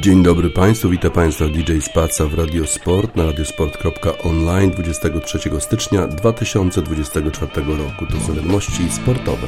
Dzień dobry Państwu, witam Państwa DJ Spaca w Radiosport na radiosport.online 23 stycznia 2024 roku. To wiadomości sportowe.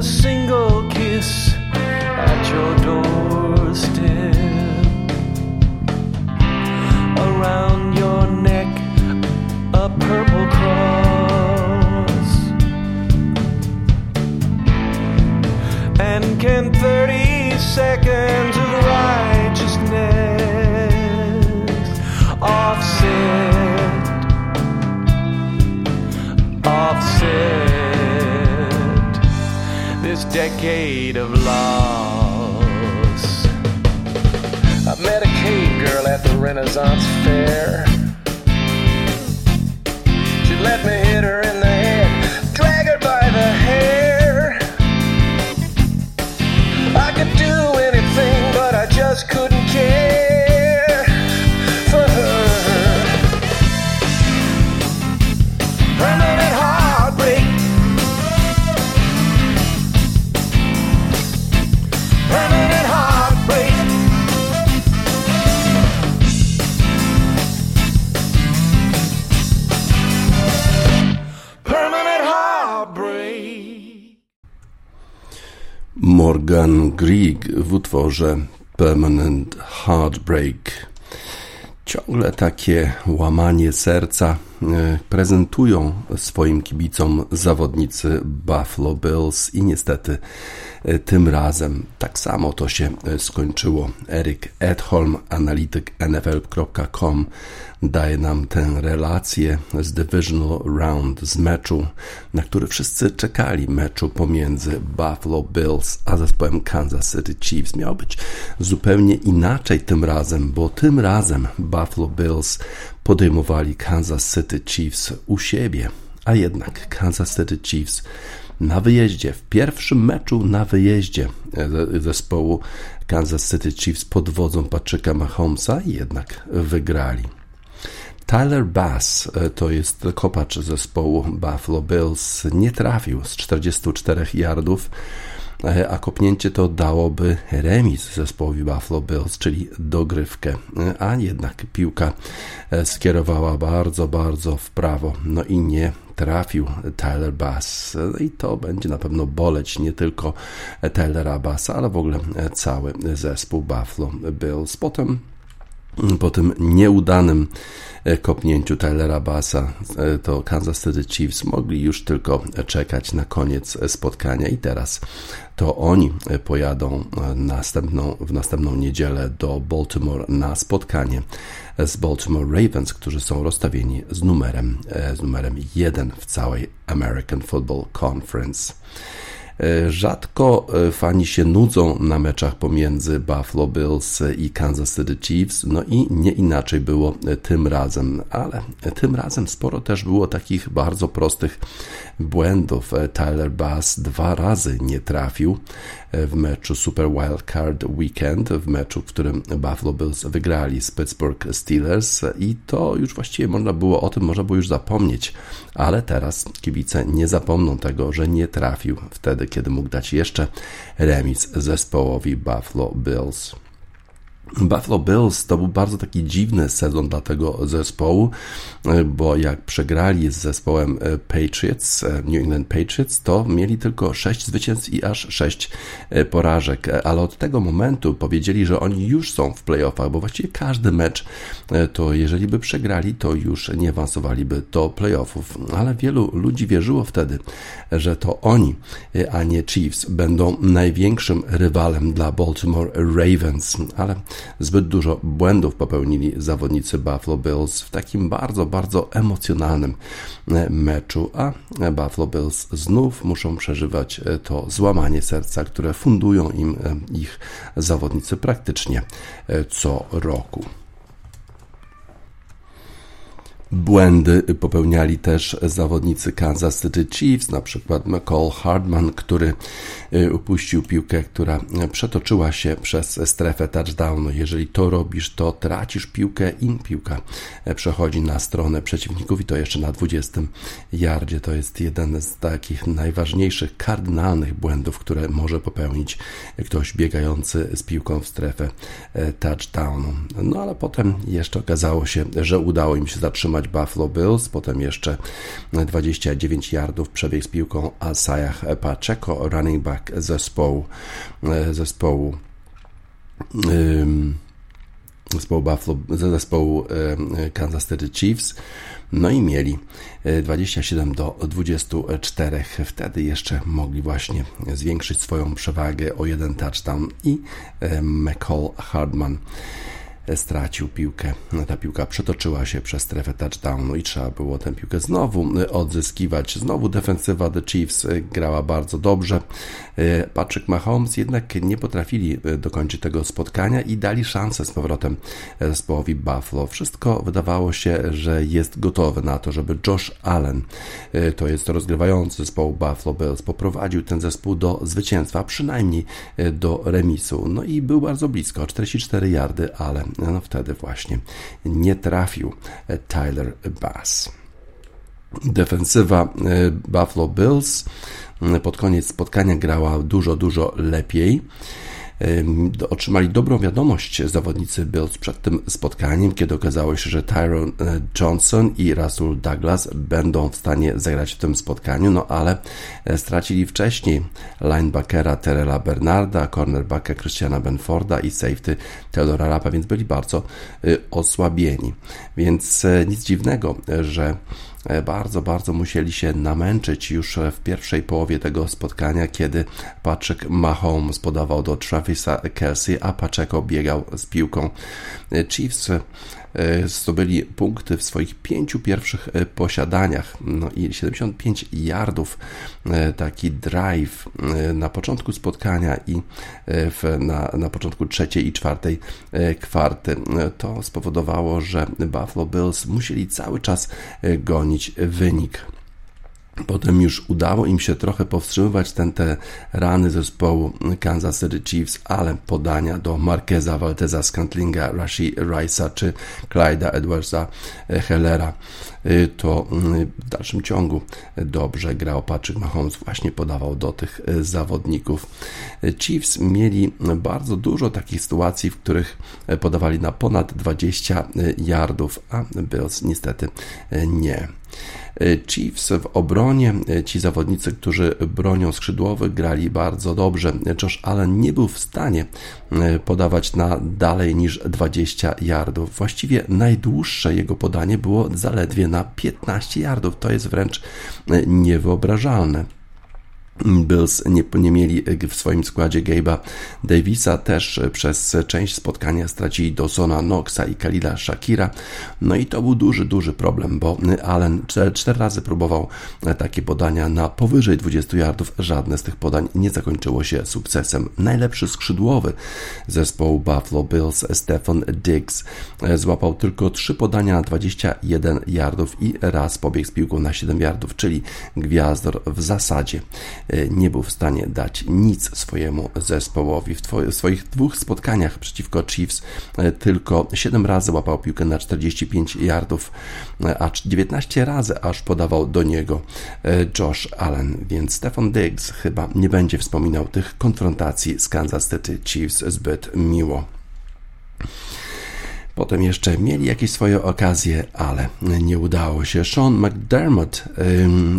a single kiss at your doorstep. Around your neck, a purple cross. And can 30 seconds of righteousness offset? Offset decade of loss. I met a cave girl at the Renaissance Fair. She let me hit her in the head, drag her by the hair. Morgan Grieg w utworze Permanent Heartbreak. Ciągle takie łamanie serca e, prezentują swoim kibicom zawodnicy Buffalo Bills i niestety tym razem tak samo to się e, skończyło. Erik Edholm, analityk NFL.com daje nam tę relację z Divisional Round, z meczu, na który wszyscy czekali, meczu pomiędzy Buffalo Bills a zespołem Kansas City Chiefs. Miał być zupełnie inaczej tym razem, bo tym razem Buffalo Bills podejmowali Kansas City Chiefs u siebie, a jednak Kansas City Chiefs na wyjeździe, w pierwszym meczu na wyjeździe zespołu Kansas City Chiefs pod wodzą Patryka Mahomesa jednak wygrali. Tyler Bass e, to jest kopacz zespołu Buffalo Bills. Nie trafił z 44 yardów, e, a kopnięcie to dałoby remis zespołowi Buffalo Bills, czyli dogrywkę, e, a jednak piłka skierowała bardzo, bardzo w prawo, no i nie trafił Tyler Bass. I to będzie na pewno boleć nie tylko Tylera Bassa, ale w ogóle cały zespół Buffalo Bills. Potem po tym nieudanym e, kopnięciu Tylera Bassa e, to Kansas City Chiefs mogli już tylko czekać na koniec spotkania i teraz to oni pojadą następną, w następną niedzielę do Baltimore na spotkanie z Baltimore Ravens, którzy są rozstawieni z numerem, e, z numerem 1 w całej American Football Conference. E, rzadko e, fani się nudzą na meczach pomiędzy Buffalo Bills i Kansas City Chiefs, no i nie inaczej było e, tym razem, ale tym razem sporo też było takich bardzo prostych błędów. Tyler Bass dwa razy nie trafił w meczu Super Wild Card Weekend, w meczu, w którym Buffalo Bills wygrali z Pittsburgh Steelers i to już właściwie można było o tym, można było już zapomnieć, ale teraz kibice nie zapomną tego, że nie trafił wtedy, kiedy mógł dać jeszcze remis zespołowi Buffalo Bills. Buffalo Bills to był bardzo taki dziwny sezon dla tego zespołu, bo jak przegrali z zespołem e, Patriots, e, New England Patriots, to mieli tylko 6 zwycięstw i aż 6 e, porażek, ale od tego momentu powiedzieli, że oni już są w playoffach, bo właściwie każdy mecz to jeżeli by przegrali, to już nie awansowaliby do playoffów, ale wielu ludzi wierzyło wtedy, że to oni, a nie Chiefs będą największym rywalem dla Baltimore Ravens, ale Zbyt dużo błędów popełnili zawodnicy Buffalo Bills w takim bardzo, bardzo emocjonalnym e, meczu, a Buffalo Bills znów muszą przeżywać e, to złamanie serca, które fundują im e, ich zawodnicy praktycznie co roku. Błędy popełniali też zawodnicy Kansas City Chiefs, na przykład McCall Hardman, który y, upuścił piłkę, która przetoczyła się przez strefę touchdownu. Jeżeli to robisz, to tracisz piłkę i piłka przechodzi na stronę przeciwników i to jeszcze na 20 yardzie. To jest jeden z takich najważniejszych, kardynalnych błędów, które może popełnić ktoś biegający z piłką w strefę e, touchdownu. No ale potem jeszcze okazało się, że udało im się zatrzymać Buffalo Bills, potem jeszcze 29 yardów przebieg z piłką Asajach Pacheco, running back zespołu, e, zespołu zespołu Buffalo, zespołu Kansas City Chiefs. No i mieli 27 do 24. Wtedy jeszcze mogli właśnie zwiększyć swoją przewagę o jeden touchdown i McCall Hardman stracił piłkę. Ta piłka przetoczyła się przez strefę touchdownu i trzeba było tę piłkę znowu odzyskiwać. Znowu defensywa The Chiefs grała bardzo dobrze. Patrick Mahomes jednak nie potrafili dokończyć tego spotkania i dali szansę z powrotem zespołowi Buffalo. Wszystko wydawało się, że jest gotowe na to, żeby Josh Allen, to jest rozgrywający zespołu Buffalo Bills, poprowadził ten zespół do zwycięstwa, przynajmniej do remisu. No i był bardzo blisko, 44 yardy, ale no wtedy właśnie nie trafił Tyler Bass. Defensywa e, Buffalo Bills pod koniec spotkania grała dużo, dużo lepiej otrzymali dobrą wiadomość zawodnicy Bills przed tym spotkaniem, kiedy okazało się, że Tyron e, Johnson i Russell Douglas będą w stanie zagrać w tym spotkaniu, no ale e, stracili wcześniej linebackera Terela Bernarda, cornerbacka Christiana Benforda i safety Theodora Rapa, więc byli bardzo e, osłabieni. Więc nic dziwnego, że E, bardzo, bardzo musieli się namęczyć już w pierwszej połowie tego spotkania, kiedy Patrick Mahomes podawał do Travisa Kelsey, a Pacheco biegał z piłką. E, Chiefs E, zdobyli punkty w swoich pięciu pierwszych e, posiadaniach. No i 75 yardów, e, taki drive na początku spotkania i w, na, na początku trzeciej i czwartej kwarty. To spowodowało, że Buffalo Bills musieli cały czas gonić wynik. Potem już udało im się trochę powstrzymywać ten, te rany zespołu Kansas City Chiefs, ale podania do Marqueza Valdeza Scantlinga, Rashi Rice'a czy Clyda Edwardsa Hellera y, to y, w dalszym ciągu dobrze grał Patrick Mahomes, właśnie podawał do tych y, zawodników. Chiefs mieli bardzo dużo takich sytuacji, w których podawali na ponad 20 yardów, a Bills niestety nie. Chiefs w obronie, ci zawodnicy, którzy bronią skrzydłowych, grali bardzo dobrze. Josh Allen nie był w stanie e, podawać na dalej niż 20 yardów. Właściwie najdłuższe jego podanie było zaledwie na 15 yardów. To jest wręcz e, niewyobrażalne. Bills nie, nie mieli w swoim składzie Gabe'a Davisa, też przez część spotkania stracili Dawsona Knoxa i Kalila Shakira. No i to był duży, duży problem, bo Allen cztery razy próbował takie podania na powyżej 20 yardów. Żadne z tych podań nie zakończyło się sukcesem. Najlepszy skrzydłowy zespołu Buffalo Bills, Stephen Diggs, złapał tylko trzy podania na 21 yardów i raz pobiegł z piłką na 7 yardów, czyli gwiazdor w zasadzie nie był w stanie dać nic swojemu zespołowi. W, swoich dwóch spotkaniach przeciwko Chiefs e, tylko 7 razy łapał piłkę na 45 yardów, e, a 19 razy aż podawał do niego e, Josh Allen, więc Stefan Diggs chyba nie będzie wspominał tych konfrontacji z Kansas City Chiefs zbyt miło. Potem jeszcze mieli jakieś swoje okazje, ale nie udało się. Sean McDermott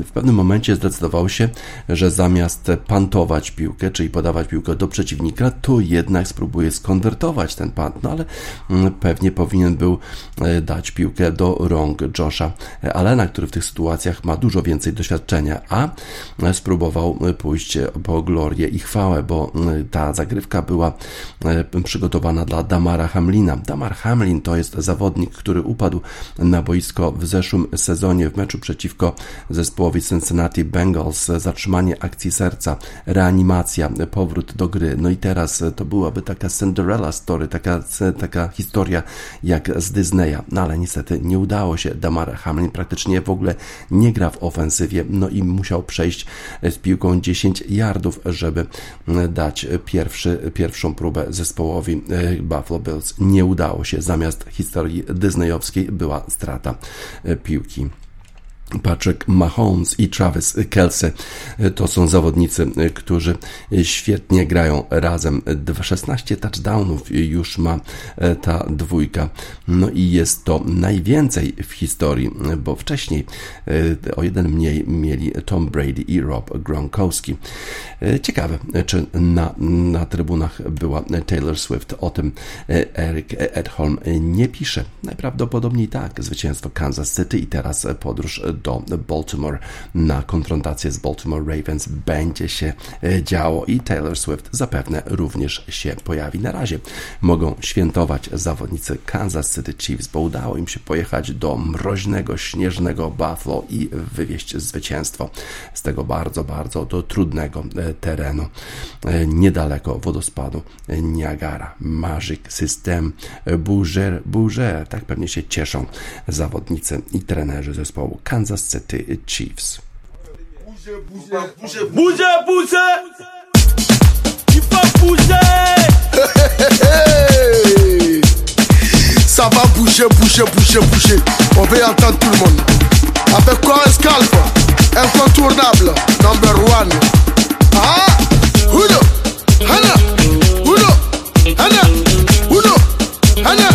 w pewnym momencie zdecydował się, że zamiast pantować piłkę, czyli podawać piłkę do przeciwnika, to jednak spróbuje skonwertować ten pant. No ale pewnie powinien był e, dać piłkę do rąk Josha Allena, który w tych sytuacjach ma dużo więcej doświadczenia, a spróbował pójść po glorię i chwałę, bo ta zagrywka była e, przygotowana dla Damara Hamlina. Damar Hamlin To jest zawodnik, który upadł na boisko w zeszłym sezonie w meczu przeciwko zespołowi Cincinnati Bengals. Zatrzymanie akcji serca, reanimacja, powrót do gry. No i teraz to byłaby taka Cinderella story, taka, taka historia jak z Disneya. No ale niestety nie udało się. Damar Hamlin praktycznie w ogóle nie gra w ofensywie, no i musiał przejść z piłką 10 yardów, żeby dać pierwszy, pierwszą próbę zespołowi e, Buffalo Bills. Nie udało się. Zamiast historii disneyowskiej była strata e, piłki. Patrick Mahomes i Travis Kelsey to są zawodnicy, którzy świetnie grają razem. 16 touchdownów już ma e, ta dwójka. No i jest to najwięcej w historii, bo wcześniej e, o jeden mniej mieli Tom Brady i Rob Gronkowski. E, ciekawe, czy na, na trybunach była Taylor Swift. O tym Eric Edholm nie pisze. Najprawdopodobniej tak. Zwycięstwo Kansas City i teraz podróż do Baltimore na konfrontację z Baltimore Ravens będzie się e, działo i Taylor Swift zapewne również się pojawi. Na razie mogą świętować zawodnicy Kansas City Chiefs, bo udało im się pojechać do mroźnego, śnieżnego Buffalo i wywieźć zwycięstwo z tego bardzo, bardzo do trudnego e, terenu e, niedaleko wodospadu Niagara. Magic System Bouger, Bouger, tak pewnie się cieszą zawodnicy i trenerzy zespołu Kansas City Chiefs. Bougez, bougez. Il faut bouger. Ça va bouger, bouger, bouger, bouger. On veut entendre tout le monde. Avec quoi un scalp Incontournable, number one. Ah Uno Hana Uno Hana Uno Hana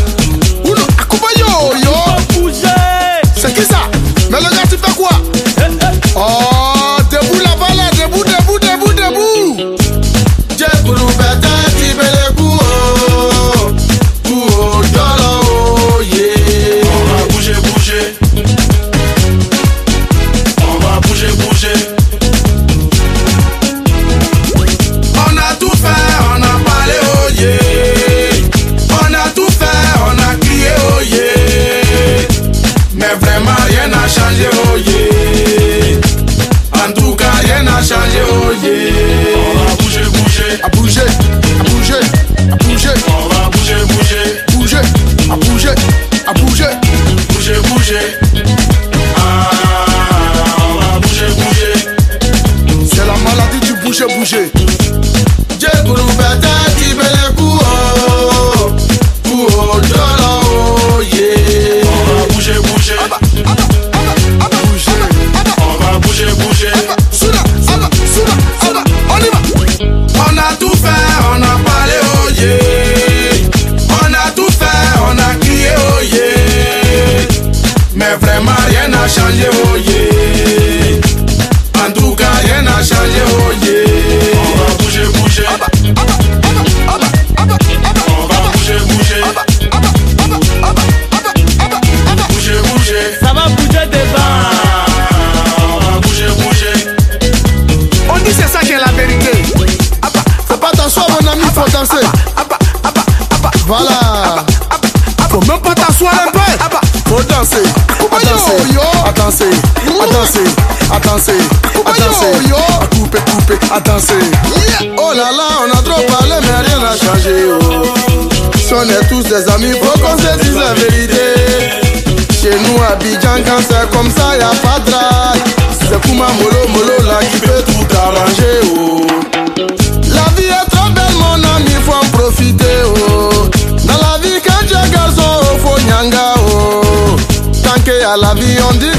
Oh là là, on a trop parlé, mais rien n'a changé. Oh. Si on est tous des amis, faut qu'on se dise la vérité. Chez nous, à Abidjan, quand c'est comme ça, y a pas de drague. C'est Kuma Molo Molo là qui peut tout arranger. Oh. La vie est trop belle, mon ami, faut en profiter. Oh. Dans la vie, quand tu es garçon, faut nyanga. Oh. Tant qu'il y a la vie, on dit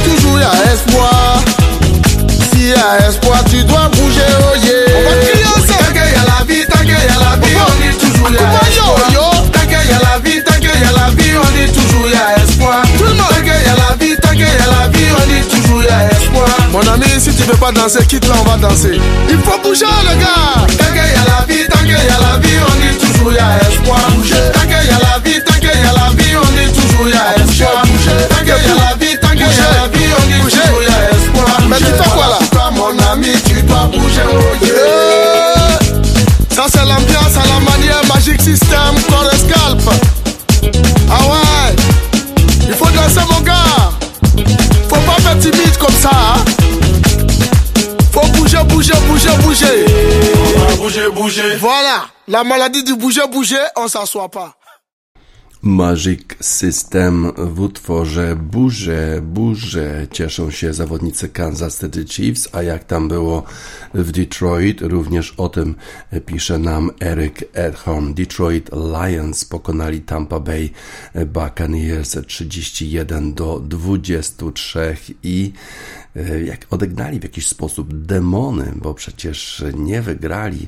Espoir, tu dois bouger, oh yeah. On va crier ensemble. Tant qu'il y a la vie, tant qu'il y a la vie, on dit toujours yo? Tant qu'il y a la vie, tant qu'il y a la vie, on dit toujours y a espoir. Tout le monde. Tant qu'il y a la vie, tant qu'il y a la vie, on dit toujours a espoir. Mon ami, si tu veux pas danser, quitte là, on va danser. Il faut bouger, le gars. Tant qu'il y a la vie, tant qu'il y a la vie, on dit toujours y a espoir. Tant qu'il y a la vie, bouger, oh yeah. Ça, c'est l'ambiance à la manière Magic System, corps et scalp. Ah ouais. Il faut danser, mon gars. Faut pas faire timide comme ça. hein. Faut bouger, bouger, bouger, bouger. On va bouger, bouger. Voilà. La maladie du bouger, bouger, on s'assoit pas. Magic System w utworze Burze, Burze cieszą się zawodnicy Kansas City Chiefs, a jak tam było w Detroit, również o tym pisze nam Eric Edholm. Detroit Lions pokonali Tampa Bay Buccaneers 31 do 23 i jak odegnali w jakiś sposób demony, bo przecież nie wygrali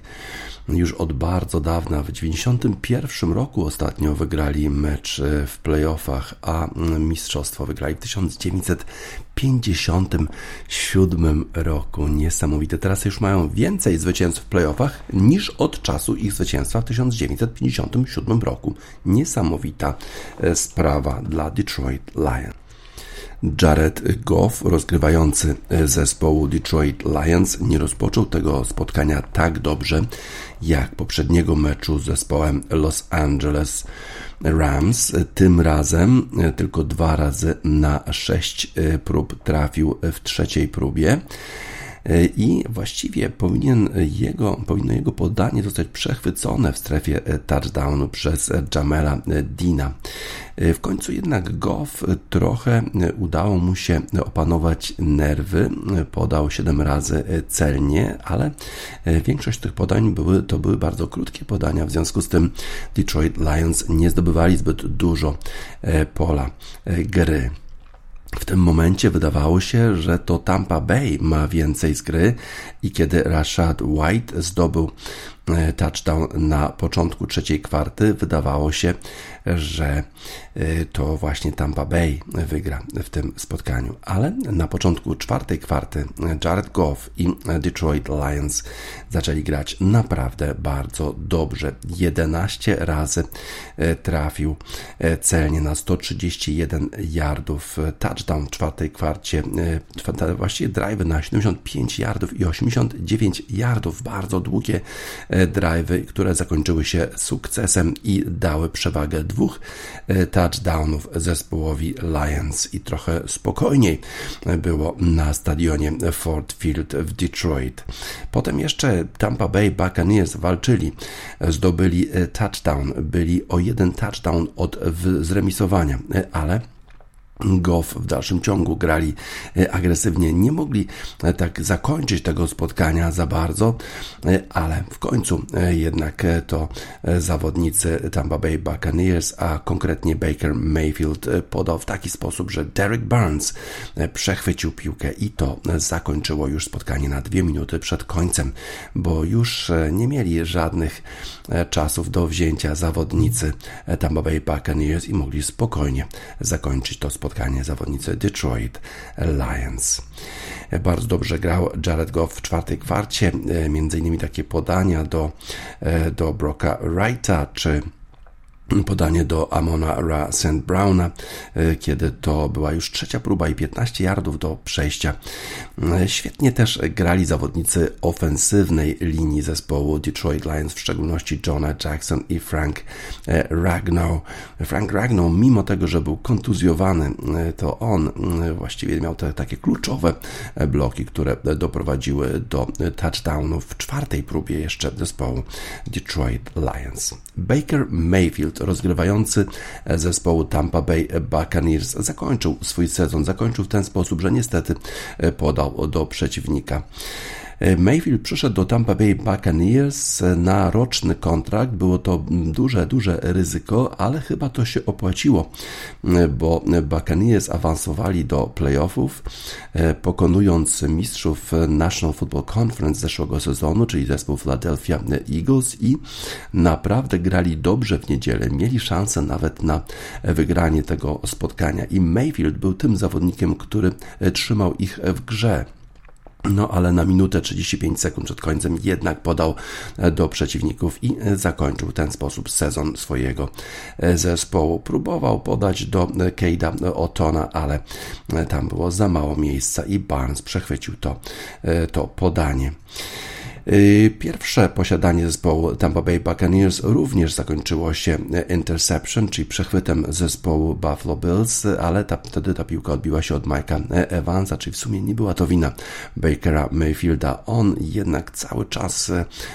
już od bardzo dawna. W 91 roku ostatnio wygrali mecz e, w playoffach, a mm, mistrzostwo wygrali w 1957 roku. Niesamowite. Teraz już mają więcej zwycięstw w playoffach niż od czasu ich zwycięstwa w 1957 roku. Niesamowita e, sprawa dla Detroit Lions. Jared Goff, rozgrywający zespołu Detroit Lions, nie rozpoczął tego spotkania tak dobrze jak poprzedniego meczu z zespołem Los Angeles Rams. Tym razem tylko dwa razy na sześć prób trafił w trzeciej próbie i właściwie powinien jego, powinno jego podanie zostać przechwycone w strefie touchdownu przez Jamela Dina. W końcu jednak Goff trochę udało mu się opanować nerwy, podał 7 razy celnie, ale większość tych podań były, to były bardzo krótkie podania, w związku z tym Detroit Lions nie zdobywali zbyt dużo pola gry. W tym momencie wydawało się, że to Tampa Bay ma więcej z gry i kiedy Rashad White zdobył touchdown na początku trzeciej kwarty, wydawało się, że to właśnie Tampa Bay wygra w tym spotkaniu. Ale na początku czwartej kwarty Jared Goff i Detroit Lions zaczęli grać naprawdę bardzo dobrze. 11 razy trafił celnie na 131 yardów. Touchdown w czwartej kwarcie, właściwie drive na 75 yardów i 89 yardów. Bardzo długie drive'y, które zakończyły się sukcesem i dały przewagę dwóch touchdownów zespołowi Lions i trochę spokojniej było na stadionie Ford Field w Detroit. Potem jeszcze Tampa Bay Buccaneers walczyli, zdobyli touchdown, byli o jeden touchdown od zremisowania, ale Goff w dalszym ciągu grali agresywnie. Nie mogli tak zakończyć tego spotkania za bardzo, ale w końcu jednak to zawodnicy Tampa Bay Buccaneers, a konkretnie Baker Mayfield podał w taki sposób, że Derek Barnes przechwycił piłkę i to zakończyło już spotkanie na dwie minuty przed końcem, bo już nie mieli żadnych czasów do wzięcia zawodnicy Tampa Bay Buccaneers i mogli spokojnie zakończyć to spotkanie spotkanie zawodnicy Detroit Lions. Bardzo dobrze grał Jared Goff w czwartej kwarcie, między innymi takie podania do, do Broka Wrighta czy podanie do Amona Ra St. Browna, e, kiedy to była już trzecia próba i 15 yardów do przejścia. E, świetnie też grali zawodnicy ofensywnej linii zespołu Detroit Lions, w szczególności Jonah Jackson i Frank e, Ragnow. Frank Ragnow, mimo tego, że był kontuzjowany, to on właściwie miał te takie kluczowe bloki, które doprowadziły do touchdownów w czwartej próbie jeszcze zespołu Detroit Lions. Baker Mayfield rozgrywający zespołu Tampa Bay Buccaneers zakończył swój sezon. Zakończył w ten sposób, że niestety podał do przeciwnika. Mayfield przyszedł do Tampa Bay Buccaneers na roczny kontrakt. Było to duże, duże ryzyko, ale chyba to się opłaciło, bo Buccaneers awansowali do playoffów, pokonując mistrzów National Football Conference zeszłego sezonu, czyli zespół Philadelphia Eagles i naprawdę grali dobrze w niedzielę. Mieli szansę nawet na wygranie tego spotkania i Mayfield był tym zawodnikiem, który trzymał ich w grze. No ale na minutę 35 sekund przed końcem jednak podał e, do przeciwników i e, zakończył w ten sposób sezon swojego e, zespołu. Próbował podać do Keida Otona, ale tam było za mało miejsca i Barnes przechwycił to, to podanie. Y, pierwsze posiadanie zespołu Tampa Bay Buccaneers również zakończyło się interception, czyli przechwytem zespołu Buffalo Bills, ale ta, wtedy ta piłka odbiła się od Mike'a Evansa, czyli w sumie nie była to wina Bakera Mayfielda. On jednak cały czas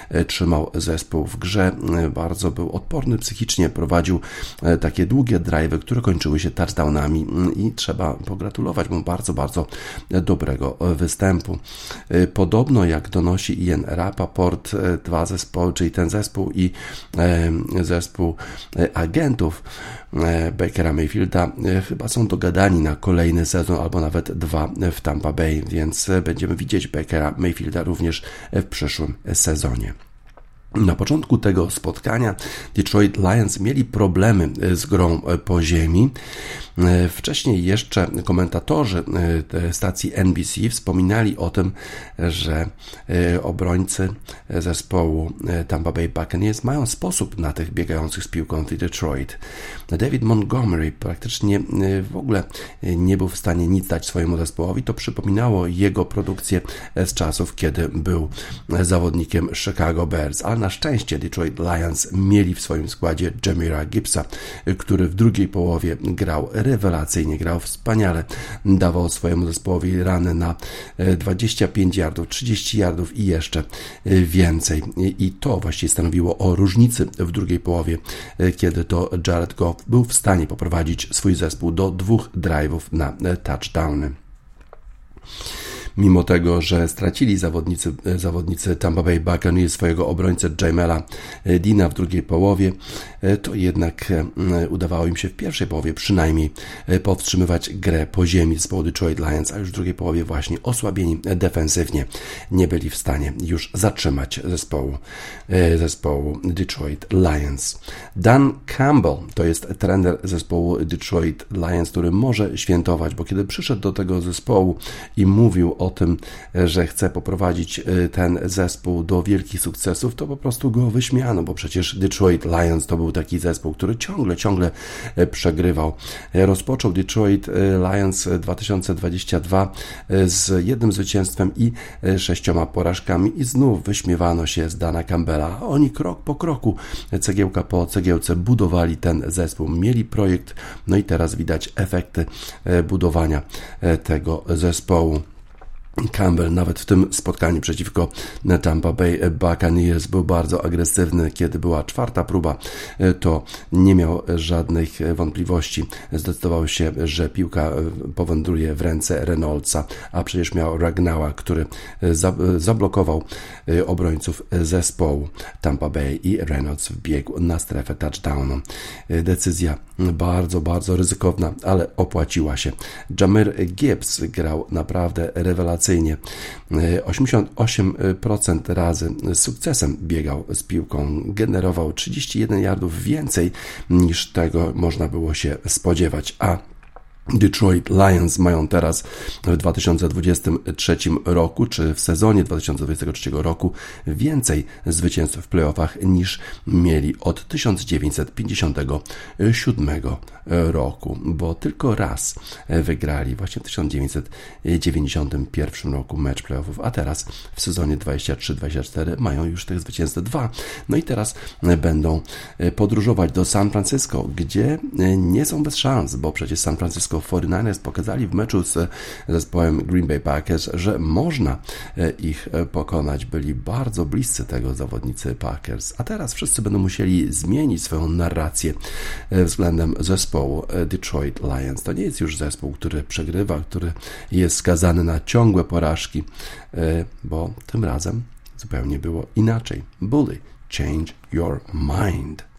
e, trzymał zespół w grze, e, bardzo był odporny psychicznie, prowadził e, takie długie drive'y, które kończyły się touchdownami mm, i trzeba pogratulować mu bardzo, bardzo dobrego występu. Podobno jak donosi Ian Rapaport, e, dwa zespoły, czyli ten zespół i e, zespół e, agentów Bakera Mayfielda chyba są dogadani na kolejny sezon albo nawet dwa w Tampa Bay, więc będziemy widzieć Bakera Mayfielda również w przyszłym sezonie. Na początku tego spotkania Detroit Lions mieli problemy z grą po ziemi. E, wcześniej jeszcze komentatorzy e, stacji NBC wspominali o tym, że e, obrońcy zespołu Tampa Bay Buccaneers mają sposób na tych biegających z piłką w Detroit. David Montgomery praktycznie w ogóle nie był w stanie nic dać swojemu zespołowi. To przypominało jego produkcję z czasów, kiedy był zawodnikiem Chicago Bears, ale na szczęście Detroit Lions mieli w swoim składzie Jamira Gibbsa, który w drugiej połowie grał rewelacyjnie, grał wspaniale, dawał swojemu zespołowi rany na 25 e, yardów, 30 yardów i jeszcze e, więcej. I to właściwie stanowiło o różnicy w drugiej połowie, e, kiedy to Jared Goff był w stanie poprowadzić swój zespół do dwóch drive'ów na touchdowny mimo tego, że stracili zawodnicy, zawodnicy Tampa Bay Buccaneers swojego obrońcę Jamela Dina w drugiej połowie, to jednak e, udawało im się w pierwszej połowie przynajmniej e, powstrzymywać grę po ziemi zespołu Detroit Lions, a już w drugiej połowie właśnie osłabieni defensywnie nie byli w stanie już zatrzymać zespołu, e, zespołu Detroit Lions. Dan Campbell to jest trener zespołu Detroit Lions, który może świętować, bo kiedy przyszedł do tego zespołu i mówił o tym, że chce poprowadzić ten zespół do wielkich sukcesów, to po prostu go wyśmiano, bo przecież Detroit Lions to był taki zespół, który ciągle, ciągle e, przegrywał. Rozpoczął Detroit e, Lions 2022 z jednym zwycięstwem i sześcioma porażkami i znów wyśmiewano się z Dana Campbella. Oni krok po kroku, cegiełka po cegiełce budowali ten zespół. Mieli projekt, no i teraz widać efekty budowania tego zespołu. Campbell nawet w tym spotkaniu przeciwko Tampa Bay Buccaneers był bardzo agresywny. Kiedy była czwarta próba, to nie miał żadnych wątpliwości. Zdecydował się, że piłka powędruje w ręce Reynoldsa, a przecież miał Ragnała, który zablokował obrońców zespołu Tampa Bay i Reynolds wbiegł na strefę touchdownu. Decyzja bardzo, bardzo ryzykowna, ale opłaciła się. Jamir Gibbs grał naprawdę rewelacyjnie rewelacyjnie. 88% razy z sukcesem biegał z piłką, generował 31 yardów więcej niż tego można było się spodziewać, a Detroit Lions mają teraz w 2023 roku, czy w sezonie 2023 roku więcej zwycięstw w playoffach niż mieli od 1957 roku, bo tylko raz wygrali właśnie w 1991 roku mecz playoffów, a teraz w sezonie 23-24 mają już tych zwycięstw dwa. No i teraz będą podróżować do San Francisco, gdzie nie są bez szans, bo przecież San Francisco 49ers pokazali w meczu z zespołem Green Bay Packers, że można e, ich e, pokonać. Byli bardzo bliscy tego zawodnicy Packers. A teraz wszyscy będą musieli zmienić swoją narrację e, względem zespołu Detroit Lions. To nie jest już zespół, który przegrywa, który jest skazany na ciągłe porażki, bo tym razem zupełnie było inaczej. Bully, change your mind.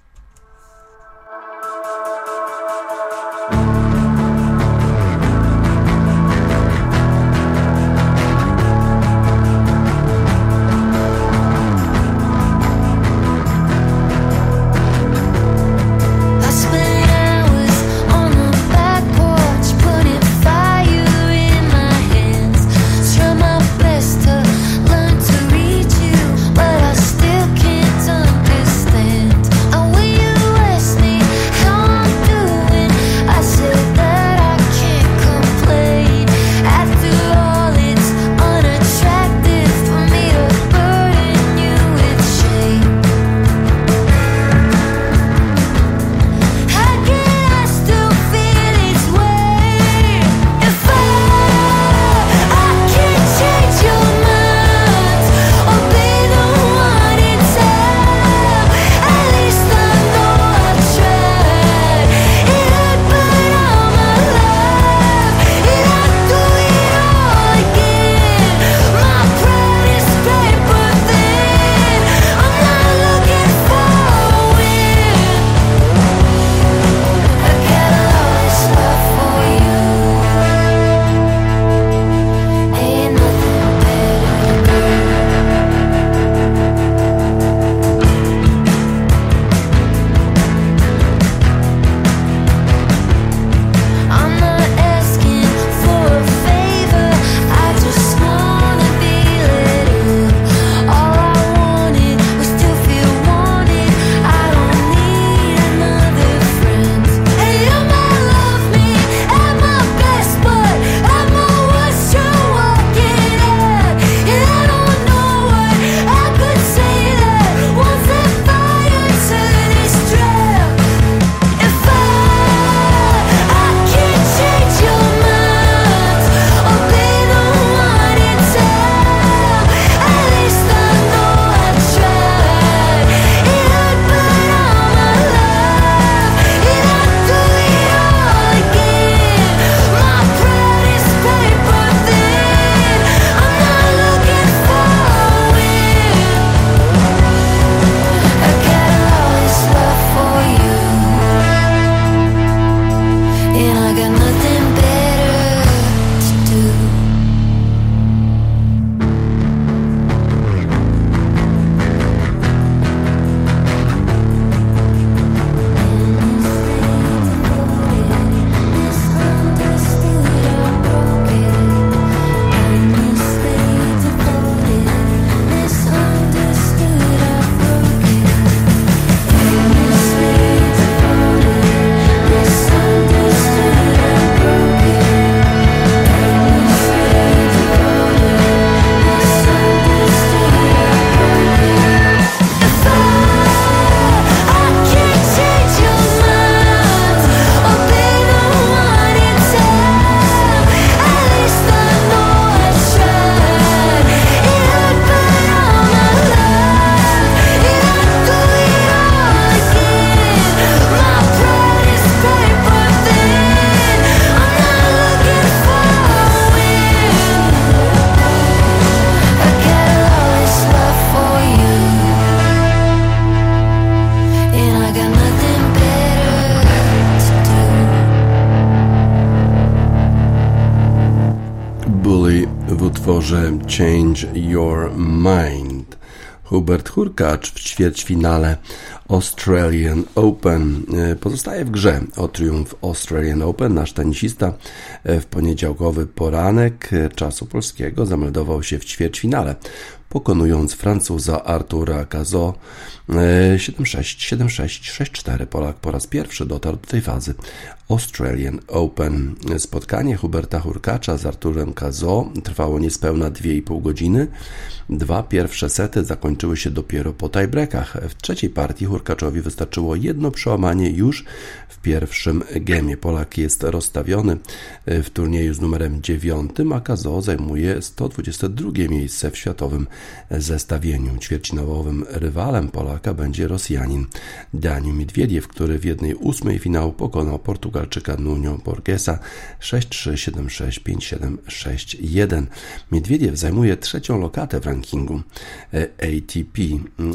Hubert Hurkacz w ćwierćfinale Australian Open. E, pozostaje w grze o triumf Australian Open. Nasz tenisista e, w poniedziałkowy poranek e, czasu polskiego zameldował się w ćwierćfinale pokonując Francuza Artura Cazo 7-6, 7-6, 6-4. Polak po raz pierwszy dotarł do tej fazy Australian Open. Spotkanie Huberta Hurkacza z Arturem Cazo trwało niespełna 2,5 godziny. Dwa pierwsze sety zakończyły się dopiero po tiebreakach. W trzeciej partii Hurkaczowi wystarczyło jedno przełamanie już w pierwszym gemie. Polak jest rozstawiony w turnieju z numerem 9, a Cazo zajmuje 122 miejsce w światowym zestawieniu. Ćwierćfinałowym rywalem Polaka będzie Rosjanin Daniel Miedwiediew, który w jednej ósmej finału pokonał Portugalczyka Nuno Borgesa 6-3, 7-6, 5-7, 6-1. Miedwiediew zajmuje trzecią lokatę w rankingu ATP.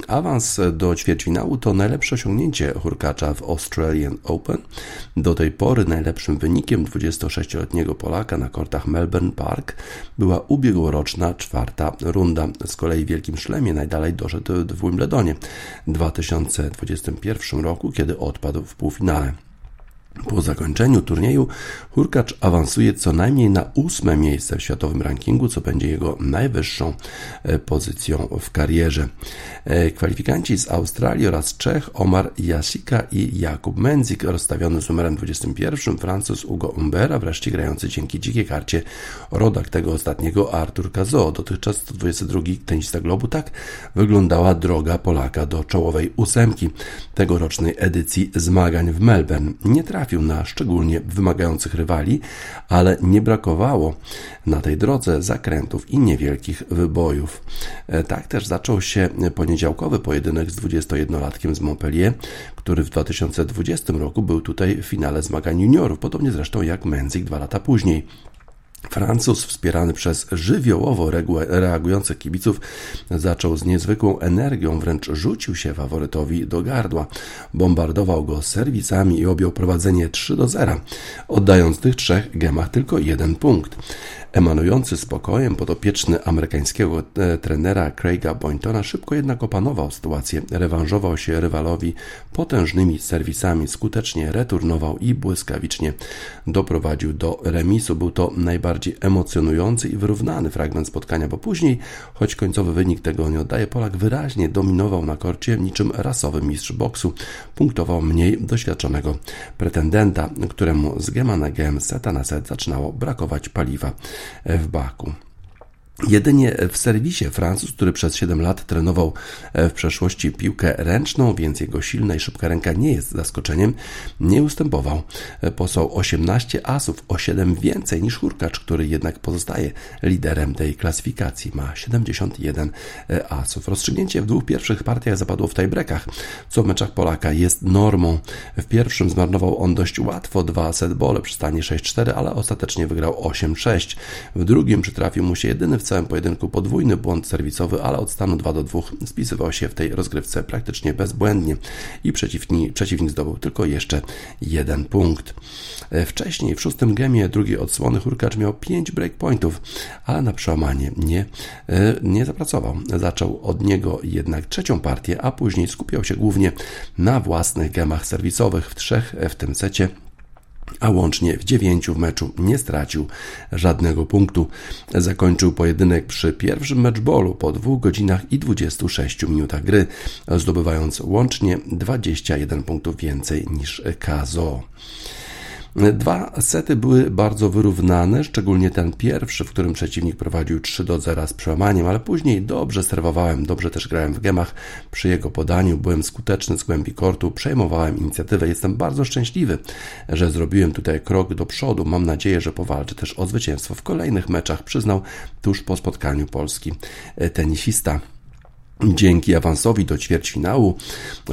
Awans do ćwierćfinału to najlepsze osiągnięcie Hurkacza w Australian Open. Do tej pory najlepszym wynikiem 26-letniego Polaka na kortach Melbourne Park była ubiegłoroczna czwarta runda. Z kolei w Wielkim Szlemie najdalej doszedł w Wimbledonie w 2021 roku, kiedy odpadł w półfinale. Po zakończeniu turnieju Hurkacz awansuje co najmniej na ósme miejsce w światowym rankingu, co będzie jego najwyższą e, pozycją w karierze. E, kwalifikanci z Australii oraz Czech Omar Jasika i Jakub Mendzik, rozstawiony z numerem 21, Francuz Hugo Umbera, wreszcie grający dzięki dzikiej karcie rodak tego ostatniego Artur Kazo. Dotychczas 122 tenista globu tak wyglądała droga Polaka do czołowej ósemki tegorocznej edycji zmagań w Melbourne. Nie trafił na szczególnie wymagających rywali, ale nie brakowało na tej drodze zakrętów i niewielkich wybojów. E, tak też zaczął się poniedziałkowy pojedynek z 21-latkiem z Montpellier, który w 2020 roku był tutaj w finale zmagań juniorów, podobnie zresztą jak Menzik dwa lata później. Francuz, wspierany przez żywiołowo reagujących kibiców, zaczął z niezwykłą energią, wręcz rzucił się faworytowi do gardła. Bombardował go serwisami i objął prowadzenie 3 do 0, oddając tych trzech gemach tylko jeden punkt. Emanujący spokojem podopieczny amerykańskiego e, trenera Craiga Boyntona szybko jednak opanował sytuację, rewanżował się rywalowi potężnymi serwisami, skutecznie returnował i błyskawicznie doprowadził do remisu. Był to najbardziej emocjonujący i wyrównany fragment spotkania, bo później, choć końcowy wynik tego nie oddaje, Polak wyraźnie dominował na korcie niczym rasowy mistrz boksu. Punktował mniej doświadczonego pretendenta, któremu z gema na gem, seta na set zaczynało brakować paliwa w Baku. Jedynie w serwisie Francuz, który przez 7 lat trenował e, w przeszłości piłkę ręczną, więc jego silna i szybka ręka nie jest zaskoczeniem, nie ustępował. E, posłał 18 asów, o 7 więcej niż Hurkacz, który jednak pozostaje liderem tej klasyfikacji. Ma 71 e, asów. Rozstrzygnięcie w dwóch pierwszych partiach zapadło w tiebreakach, co w meczach Polaka jest normą. W pierwszym zmarnował on dość łatwo dwa setbole przy stanie 6-4, ale ostatecznie wygrał 8-6. W drugim przytrafił mu się jedyny w całym pojedynku podwójny błąd serwisowy, ale od stanu 2 do 2 spisywał się w tej rozgrywce praktycznie bezbłędnie i przeciwnik, przeciwnik zdobył tylko jeszcze jeden punkt. E, wcześniej w szóstym gemie drugiej odsłony Hurkacz miał 5 breakpointów, ale na przełamanie nie, e, nie zapracował. Zaczął od niego jednak trzecią partię, a później skupiał się głównie na własnych gemach serwisowych w trzech w tym secie a łącznie w dziewięciu w meczu nie stracił żadnego punktu. Zakończył pojedynek przy pierwszym meczbolu po dwóch godzinach i 26 minutach gry, zdobywając łącznie 21 punktów więcej niż Kazo. Dwa sety były bardzo wyrównane, szczególnie ten pierwszy, w którym przeciwnik prowadził 3 do 0 z przełamaniem, ale później dobrze serwowałem, dobrze też grałem w gemach przy jego podaniu, byłem skuteczny z głębi kortu, przejmowałem inicjatywę. Jestem bardzo szczęśliwy, że zrobiłem tutaj krok do przodu. Mam nadzieję, że powalczę też o zwycięstwo w kolejnych meczach, przyznał tuż po spotkaniu Polski tenisista. Dzięki awansowi do ćwierćfinału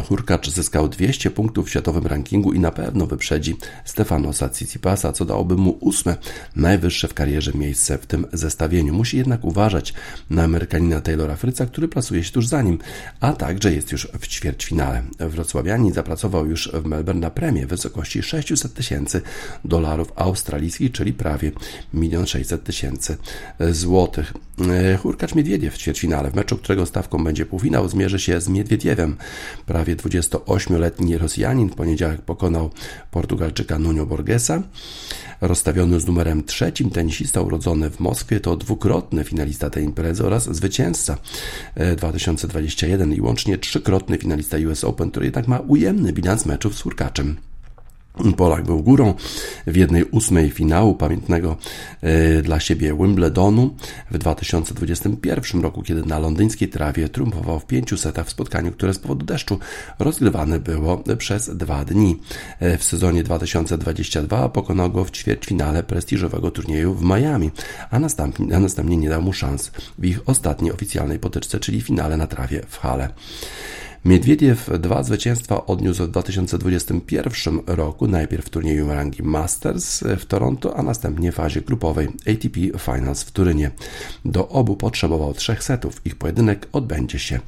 Hurkacz zyskał 200 punktów w światowym rankingu i na pewno wyprzedzi Stefanosa Tsitsipasa, co dałoby mu ósme najwyższe w karierze miejsce w tym zestawieniu. Musi jednak uważać na Amerykanina Taylora Fryca, który plasuje się tuż za nim, a także jest już w ćwierćfinale. Wrocławianin zapracował już w Melbourne na premię w wysokości 600 tysięcy dolarów australijskich, czyli prawie 1 600 tysięcy złotych. Hurkacz Miedwiediew w ćwierćfinale, w meczu którego stawką będzie będzie półfinał, zmierzy się z Miedwiediewem. Prawie 28-letni Rosjanin w poniedziałek pokonał Portugalczyka Nuno Borgesa. Rozstawiony z numerem trzecim tenisista urodzony w Moskwie to dwukrotny finalista tej imprezy oraz zwycięzca 2021 e, i łącznie trzykrotny finalista US Open, który jednak ma ujemny bilans meczów z Hurkaczem. Polak był górą w jednej ósmej finału pamiętnego e, dla siebie Wimbledonu w 2021 roku, kiedy na londyńskiej trawie triumfował w pięciu setach w spotkaniu, które z powodu deszczu rozgrywane było przez dwa dni. E, w sezonie 2022 pokonał go w ćwierćfinale prestiżowego turnieju w Miami, a następnie, a następnie nie dał mu szans w ich ostatniej oficjalnej potyczce, czyli finale na trawie w Hale. Miedwiediew dwa zwycięstwa odniósł w 2021 roku, najpierw w turnieju rangi Masters w Toronto, a następnie w fazie grupowej ATP Finals w Turynie. Do obu potrzebował trzech setów. Ich pojedynek odbędzie się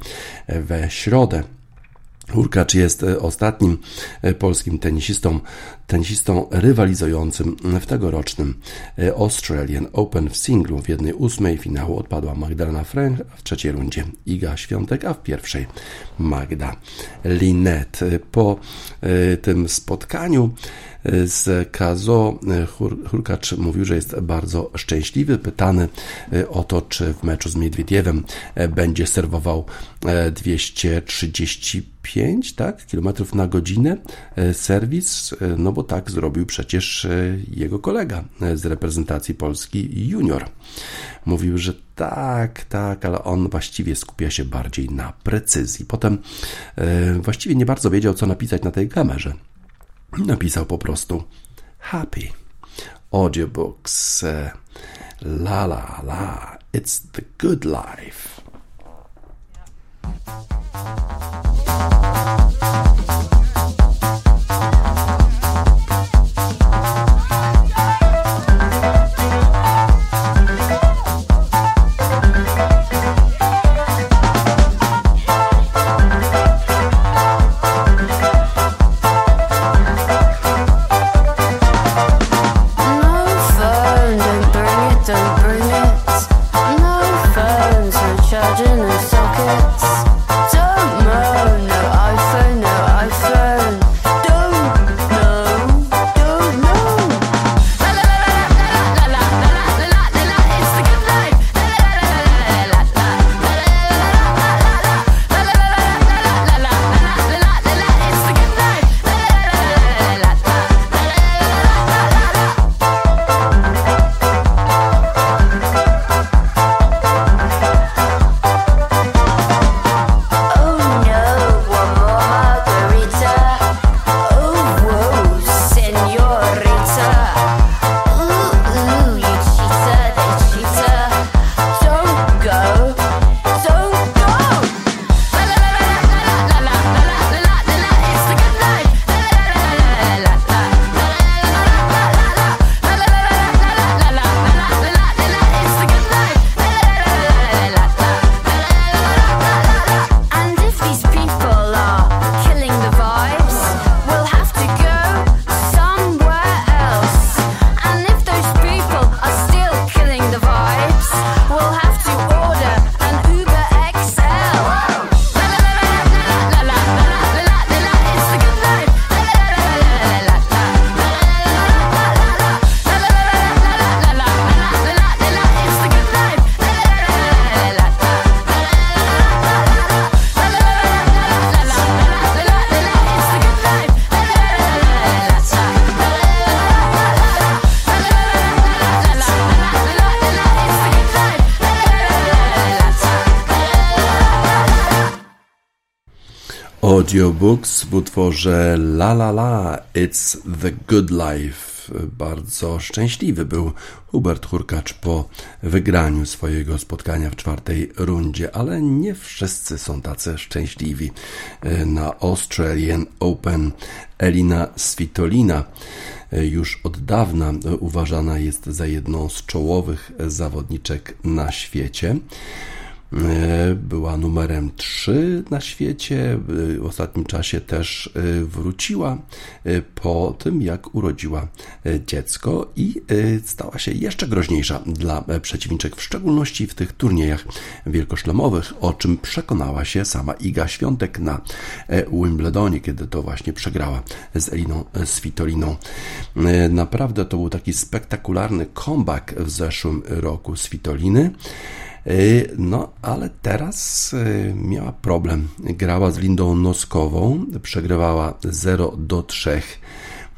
we środę. Hurkacz jest e, ostatnim e, polskim tenisistą, tenisistą rywalizującym w tegorocznym e, Australian Open w singlu. W jednej ósmej finału odpadła Magdalena Frank, w trzeciej rundzie Iga Świątek, a w pierwszej Magda Linet. Po tym spotkaniu z Kazo Hurkacz mówił, że jest bardzo szczęśliwy. Pytany o to, czy w meczu z Miedwiediewem będzie serwował 235 tak, kilometrów na godzinę serwis, no bo tak zrobił przecież jego kolega z reprezentacji Polski junior. Mówił, że tak, tak, ale on właściwie skupia się bardziej na precyzji. Potem właściwie nie bardzo wiedział, co napisać na tej kamerze. Napisał po prostu happy. Audiobooks. La la la. It's the good life. Audiobooks w utworze La La La It's the Good Life. Bardzo szczęśliwy był Hubert Hurkacz po wygraniu swojego spotkania w czwartej rundzie, ale nie wszyscy są tacy szczęśliwi. Na Australian Open Elina Svitolina już od dawna uważana jest za jedną z czołowych zawodniczek na świecie. E, była numerem 3 na świecie. W ostatnim czasie też e, wróciła e, po tym, jak urodziła dziecko i stała się jeszcze groźniejsza dla przeciwniczek, w szczególności w tych turniejach wielkoszlemowych, o czym przekonała się sama Iga Świątek na Wimbledonie, kiedy to właśnie przegrała z Eliną Svitoliną. Naprawdę to był taki spektakularny comeback w zeszłym roku Svitoliny. E, no, ale teraz e, miała problem. Grała z Lindą Noskową, przegrywała 0 do 3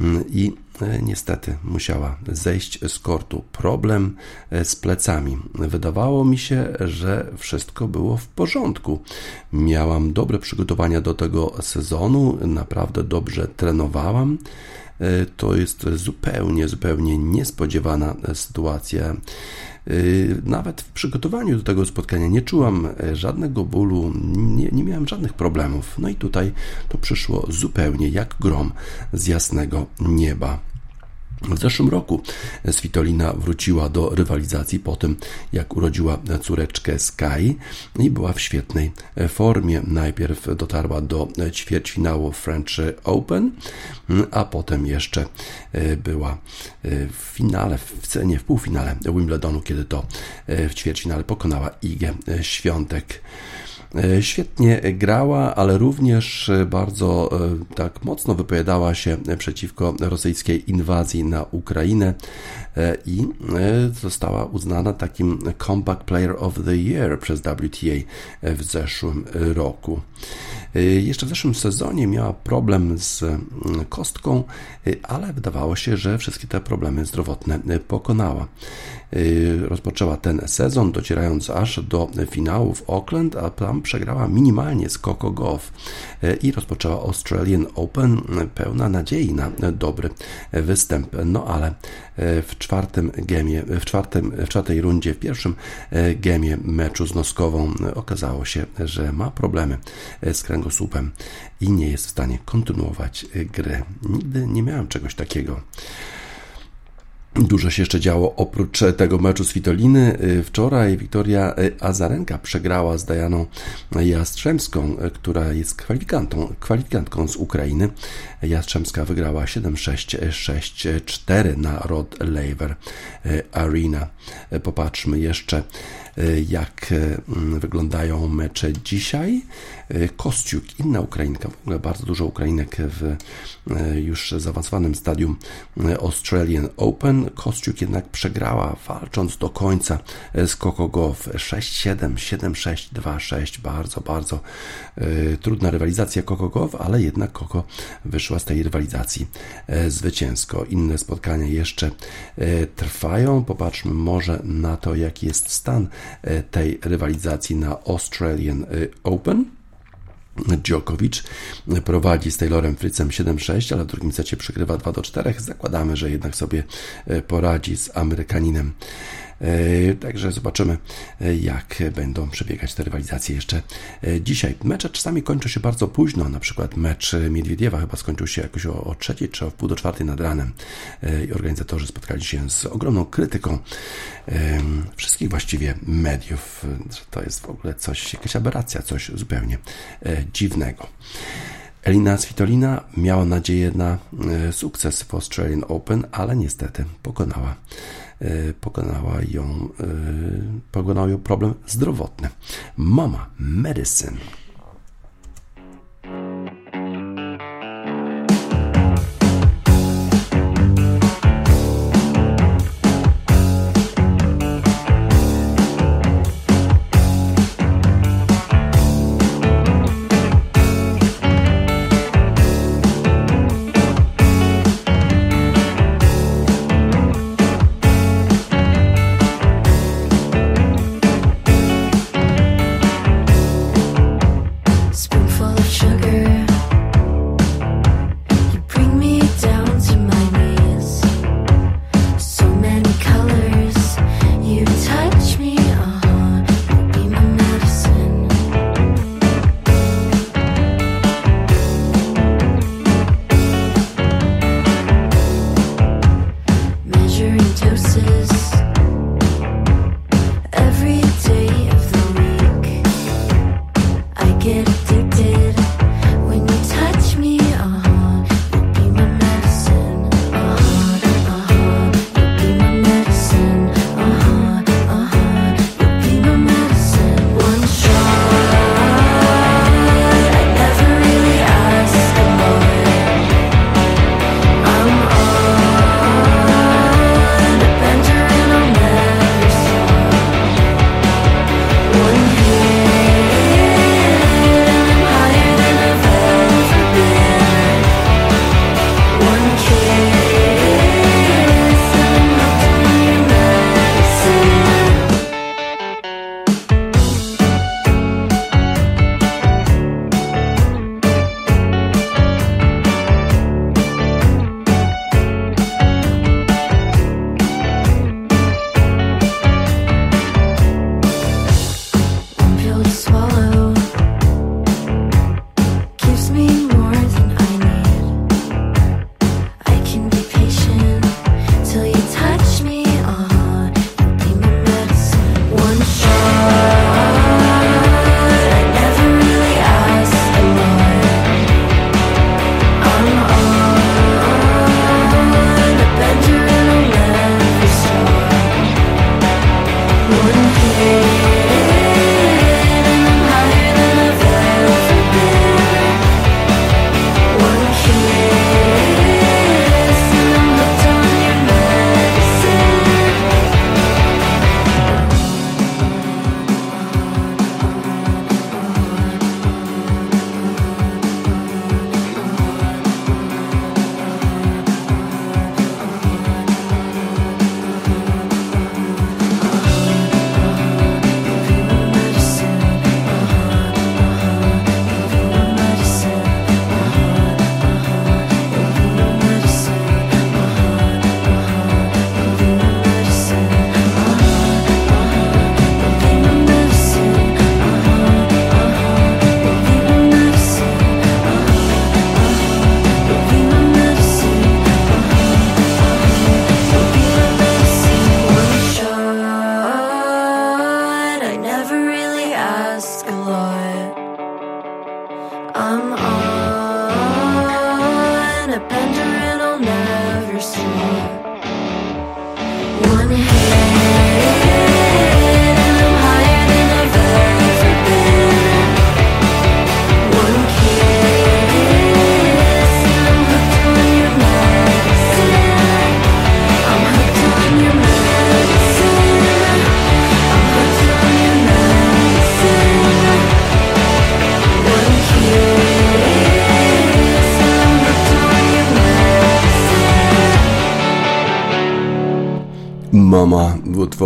mm, i e, niestety musiała zejść z kortu. Problem z plecami. Wydawało mi się, że wszystko było w porządku. Miałam dobre przygotowania do tego sezonu, naprawdę dobrze trenowałam. To jest zupełnie, zupełnie niespodziewana sytuacja. Y, nawet w przygotowaniu do tego spotkania nie czułam e, żadnego bólu, nie, nie miałem żadnych problemów. No i tutaj to przyszło zupełnie jak grom z jasnego nieba. W zeszłym roku Svitolina wróciła do rywalizacji po tym, jak urodziła córeczkę Sky i była w świetnej formie. Najpierw dotarła do ćwierćfinału French Open, a potem jeszcze była w finale, w cenie, w półfinale Wimbledonu, kiedy to w ćwierćfinale pokonała Igę Świątek. E, świetnie grała, ale również bardzo e, tak mocno wypowiadała się przeciwko rosyjskiej inwazji na Ukrainę e, i została uznana takim Comeback Player of the Year przez WTA w zeszłym roku. Jeszcze w zeszłym sezonie miała problem z kostką, ale wydawało się, że wszystkie te problemy zdrowotne pokonała. Rozpoczęła ten sezon, docierając aż do finału w Auckland, a tam przegrała minimalnie z Coco Goff i rozpoczęła Australian Open pełna nadziei na dobry występ. No ale w czwartym gemie, w, czwartym, w czwartej rundzie, w pierwszym gemie meczu z Noskową okazało się, że ma problemy z kręgosłupem i nie jest w stanie kontynuować gry. Nigdy nie miałem czegoś takiego. Dużo się jeszcze działo oprócz tego meczu z Witoliny. Wczoraj Wiktoria Azarenka przegrała z Dajaną Jastrzębską, która jest kwalifikantą, kwalifikantką z Ukrainy. Jastrzębska wygrała 7-6-6-4 na Rod Laver Arena. Popatrzmy jeszcze jak wyglądają mecze dzisiaj. Kostiuk, inna Ukrainka, w ogóle bardzo dużo Ukrainek w już zaawansowanym stadium Australian Open. Kostiuk jednak przegrała, walcząc do końca z Coco Goff 6-7, 7-6, 2-6. Bardzo, bardzo trudna rywalizacja Coco Goff, ale jednak Coco wyszła z tej rywalizacji zwycięsko. Inne spotkania jeszcze trwają. Popatrzmy może na to, jaki jest stan tej rywalizacji na Australian Open. Djokovic prowadzi z Taylorem Fritzem 7-6, ale w drugim secie przegrywa 2-4. Zakładamy, że jednak sobie poradzi z Amerykaninem. E, także zobaczymy, e, jak będą przebiegać te rywalizacje jeszcze e, dzisiaj. Mecze czasami kończą się bardzo późno, na przykład mecz Miedwiediewa chyba skończył się jakoś o, o trzeciej czy o wpół do czwartej nad ranem i organizatorzy spotkali się z ogromną krytyką wszystkich właściwie mediów, to jest w ogóle coś, jakaś aberracja, coś zupełnie dziwnego. Elina Svitolina miała nadzieję na sukces w Australian Open, ale niestety pokonała pokonała ją, e, pokonał ją problem zdrowotny. Mama Medicine.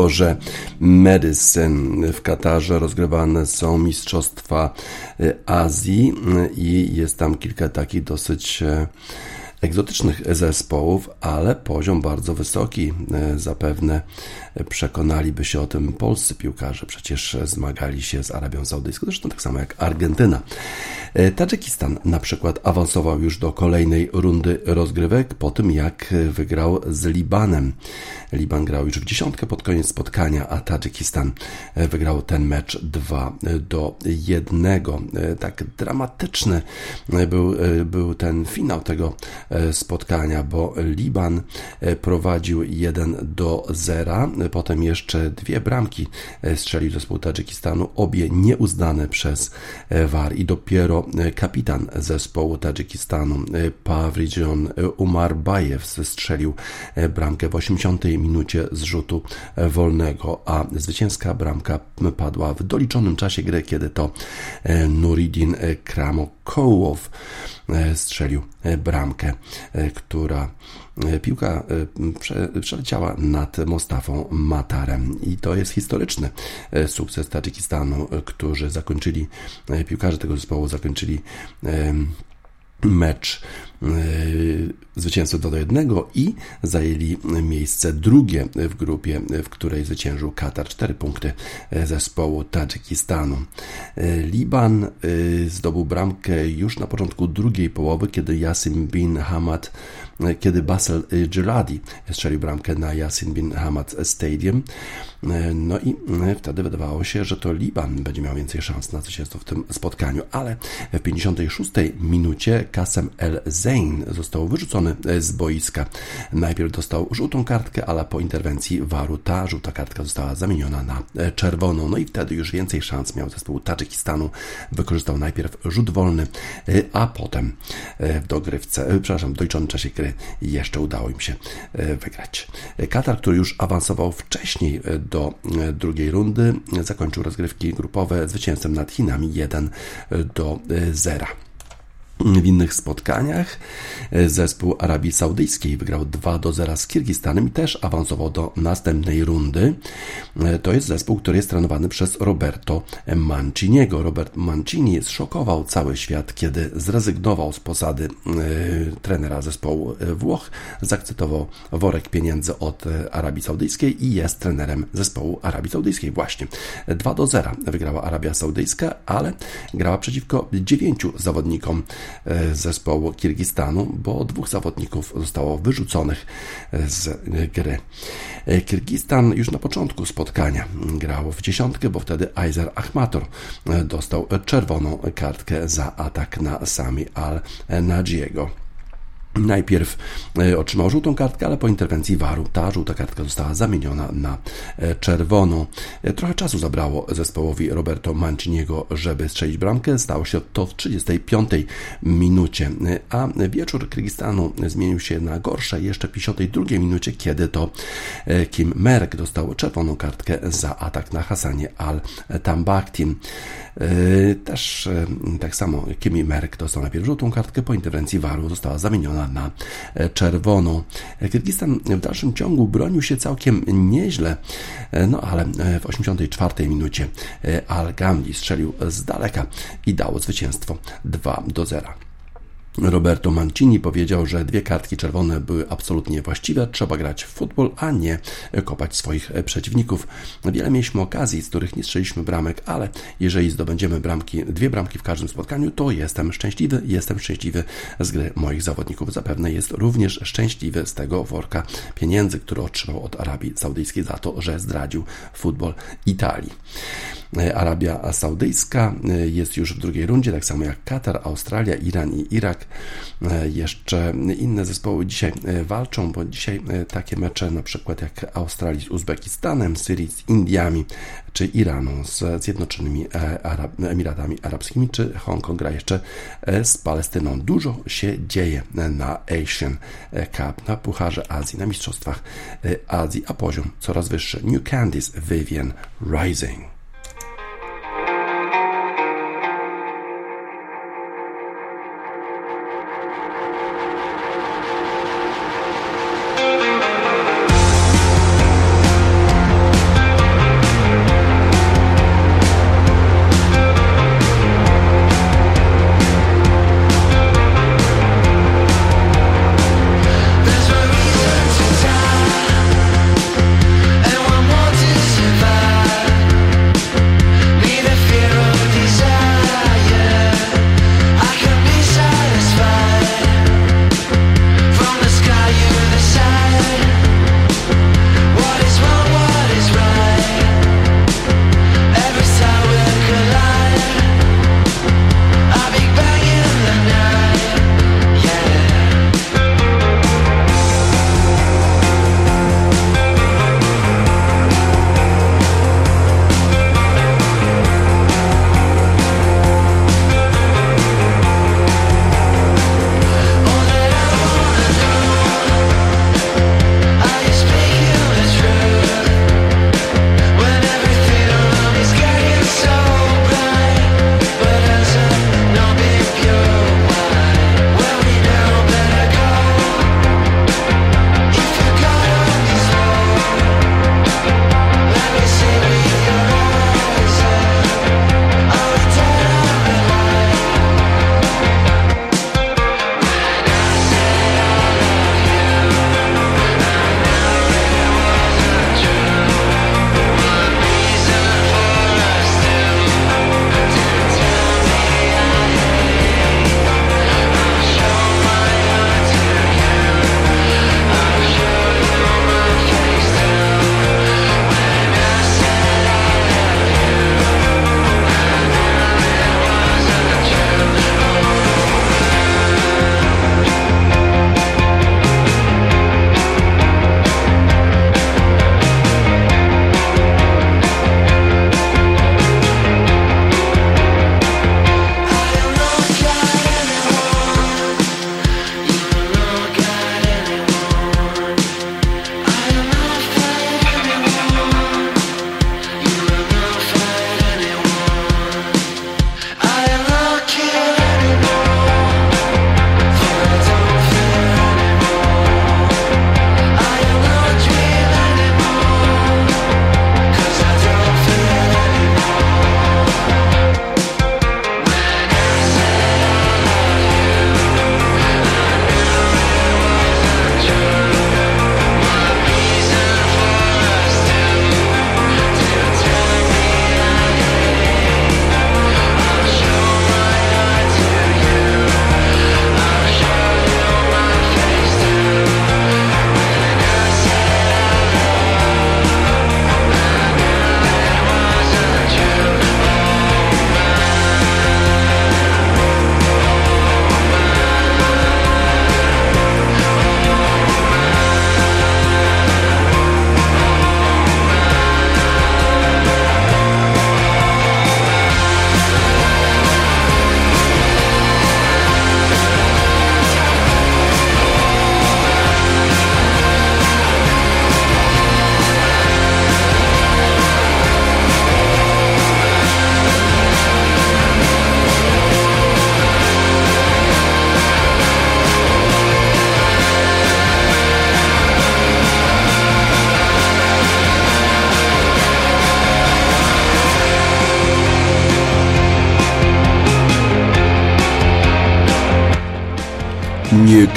W utworze Medicine. W Katarze rozgrywane są Mistrzostwa Azji i jest tam kilka takich dosyć egzotycznych zespołów, ale poziom bardzo wysoki. Zapewne przekonaliby się o tym polscy piłkarze. Przecież zmagali się z Arabią Saudyjską, zresztą tak samo jak Argentyna. Tadżykistan na przykład awansował już do kolejnej rundy rozgrywek po tym, jak wygrał z Libanem. Liban grał już w dziesiątkę pod koniec spotkania, a Tadżykistan wygrał ten mecz 2 do 1. Tak dramatyczny był, był ten finał tego spotkania, bo Liban prowadził 1 do 0. Potem jeszcze dwie bramki strzelił zespół Tadżykistanu, obie nieuznane przez VAR i dopiero kapitan zespołu Tadżykistanu Pavrijon Umarbajew strzelił bramkę w 80 minucie zrzutu wolnego, a zwycięska bramka padła w doliczonym czasie gry, kiedy to e, Nuridin Kramokołow e, strzelił e, bramkę, która piłka przeleciała nad Mostafą Matarem. I to jest historyczny sukces Tadżykistanu, którzy zakończyli, piłkarze tego zespołu zakończyli mecz zwycięstwo 2 do 1 i zajęli miejsce drugie w grupie, w której zwyciężył Katar 4 punkty zespołu Tadżykistanu. Liban zdobył bramkę już na początku drugiej połowy, kiedy Yasin bin Hamad kiedy Basel Girardi strzelił bramkę na Yasin bin Hamad Stadium. No i wtedy wydawało się, że to Liban będzie miał więcej szans na zwycięstwo w tym spotkaniu, ale w 56 minucie Kasem El Zain został wyrzucony z boiska. Najpierw dostał żółtą kartkę, ale po interwencji waru ta żółta kartka została zamieniona na czerwoną. No i wtedy już więcej szans miał zespół Tadżykistanu. Wykorzystał najpierw rzut wolny, a potem w dogrywce, przepraszam, w doliczonym czasie gry jeszcze udało im się wygrać. Katar, który już awansował wcześniej do drugiej rundy, zakończył rozgrywki grupowe zwycięstwem nad Chinami 1 do 0. W innych spotkaniach zespół Arabii Saudyjskiej wygrał 2 do 0 z Kirgistanem i też awansował do następnej rundy. To jest zespół, który jest trenowany przez Roberto Manciniego. Robert Mancini zszokował cały świat, kiedy zrezygnował z posady e, trenera zespołu Włoch, zaakceptował worek pieniędzy od Arabii Saudyjskiej i jest trenerem zespołu Arabii Saudyjskiej. Właśnie 2 do 0 wygrała Arabia Saudyjska, ale grała przeciwko dziewięciu zawodnikom E, zespołu Kirgistanu, bo dwóch zawodników zostało wyrzuconych z gry. Kirgistan już na początku spotkania grał w dziesiątkę, bo wtedy Aizer Ahmator dostał czerwoną kartkę za atak na Sami Al-Nadziego. Najpierw e, otrzymał żółtą kartkę, ale po interwencji waru ta żółta kartka została zamieniona na e, czerwoną. E, trochę czasu zabrało zespołowi Roberto Manciniego, żeby strzelić bramkę. Stało się to w 35 minucie, a wieczór Kyrgyzstanu zmienił się na gorsze jeszcze w 52 minucie, kiedy to Kim Merk dostał czerwoną kartkę za atak na Hasanie Al-Tambaktim. Też tak samo Kimi Merk dostał najpierw żółtą kartkę, po interwencji waru została zamieniona na e, czerwoną. Kirgistan w dalszym ciągu bronił się całkiem nieźle, e, no ale e, w 84 minucie Al-Gamli strzelił z daleka i dało zwycięstwo 2 do 0. Roberto Mancini powiedział, że dwie kartki czerwone były absolutnie właściwe, trzeba grać w futbol, a nie kopać swoich przeciwników. Wiele mieliśmy okazji, z których nie strzeliśmy bramek, ale jeżeli zdobędziemy bramki, dwie bramki w każdym spotkaniu, to jestem szczęśliwy, jestem szczęśliwy z gry moich zawodników. Zapewne jest również szczęśliwy z tego worka pieniędzy, który otrzymał od Arabii Saudyjskiej za to, że zdradził futbol Italii. Arabia Saudyjska jest już w drugiej rundzie, tak samo jak Katar, Australia, Iran i Irak. E, jeszcze inne zespoły dzisiaj e, walczą, bo dzisiaj e, takie mecze na przykład jak Australii z Uzbekistanem, Syrii z Indiami, czy Iranu z Zjednoczonymi Arab Emiratami Arabskimi, czy Hongkong gra jeszcze z Palestyną. Dużo się dzieje na Asian Cup, na Pucharze Azji, na Mistrzostwach Azji, a poziom coraz wyższy. New Candice Vivian Rising.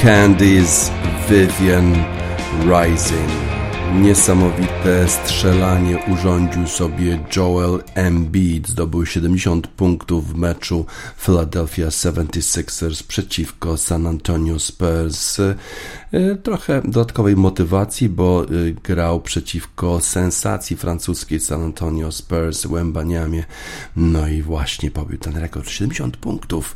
Candies, Vivian Rising. Niesamowite strzelanie urządził sobie Joel Embiid. Zdobył 70 punktów w meczu Philadelphia 76ers przeciwko San Antonio Spurs. E, trochę dodatkowej motywacji, bo e, grał przeciwko sensacji francuskiej San Antonio Spurs, Łębaniamie. No i właśnie pobił ten rekord. 70 punktów,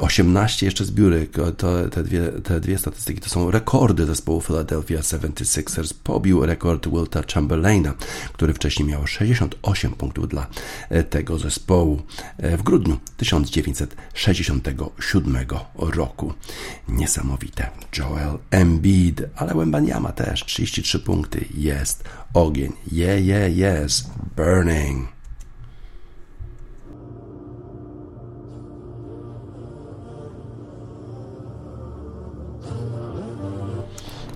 18 e, jeszcze zbiórek. To, te, dwie, te dwie statystyki to są rekordy zespołu Philadelphia 76ers. Pobił rekord Wilta Chamberlaina, który wcześniej miał 68 punktów dla tego zespołu w grudniu 1967 roku. Niesamowite. Joel M. Embiid, ale Wembanyama też 33 punkty. Jest ogień. Yeah, yeah, yes. Burning.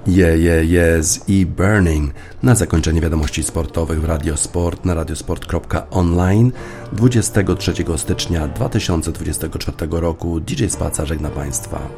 Yeah, yeah, yes i Burning. Na zakończenie wiadomości sportowych w Radiosport na radiosport.online 23 stycznia 2024 roku DJ Spaca żegna Państwa.